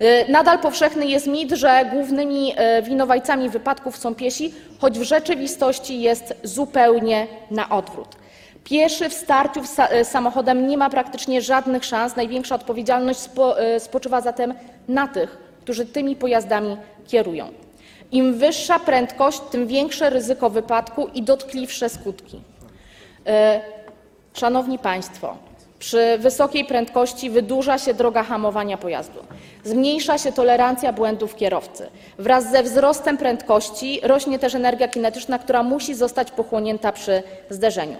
Y, Nadal powszechny jest mit, że głównymi y, winowajcami wypadków są piesi, choć w rzeczywistości jest zupełnie na odwrót. Pieszy w starciu z y, samochodem nie ma praktycznie żadnych szans. Największa odpowiedzialność spo, spoczywa zatem na tych, którzy tymi pojazdami kierują. Im wyższa prędkość, tym większe ryzyko wypadku i dotkliwsze skutki. E, Szanowni Państwo, przy wysokiej prędkości wydłuża się droga hamowania pojazdu. Zmniejsza się tolerancja błędów kierowcy. Wraz ze wzrostem prędkości rośnie też energia kinetyczna, która musi zostać pochłonięta przy zderzeniu.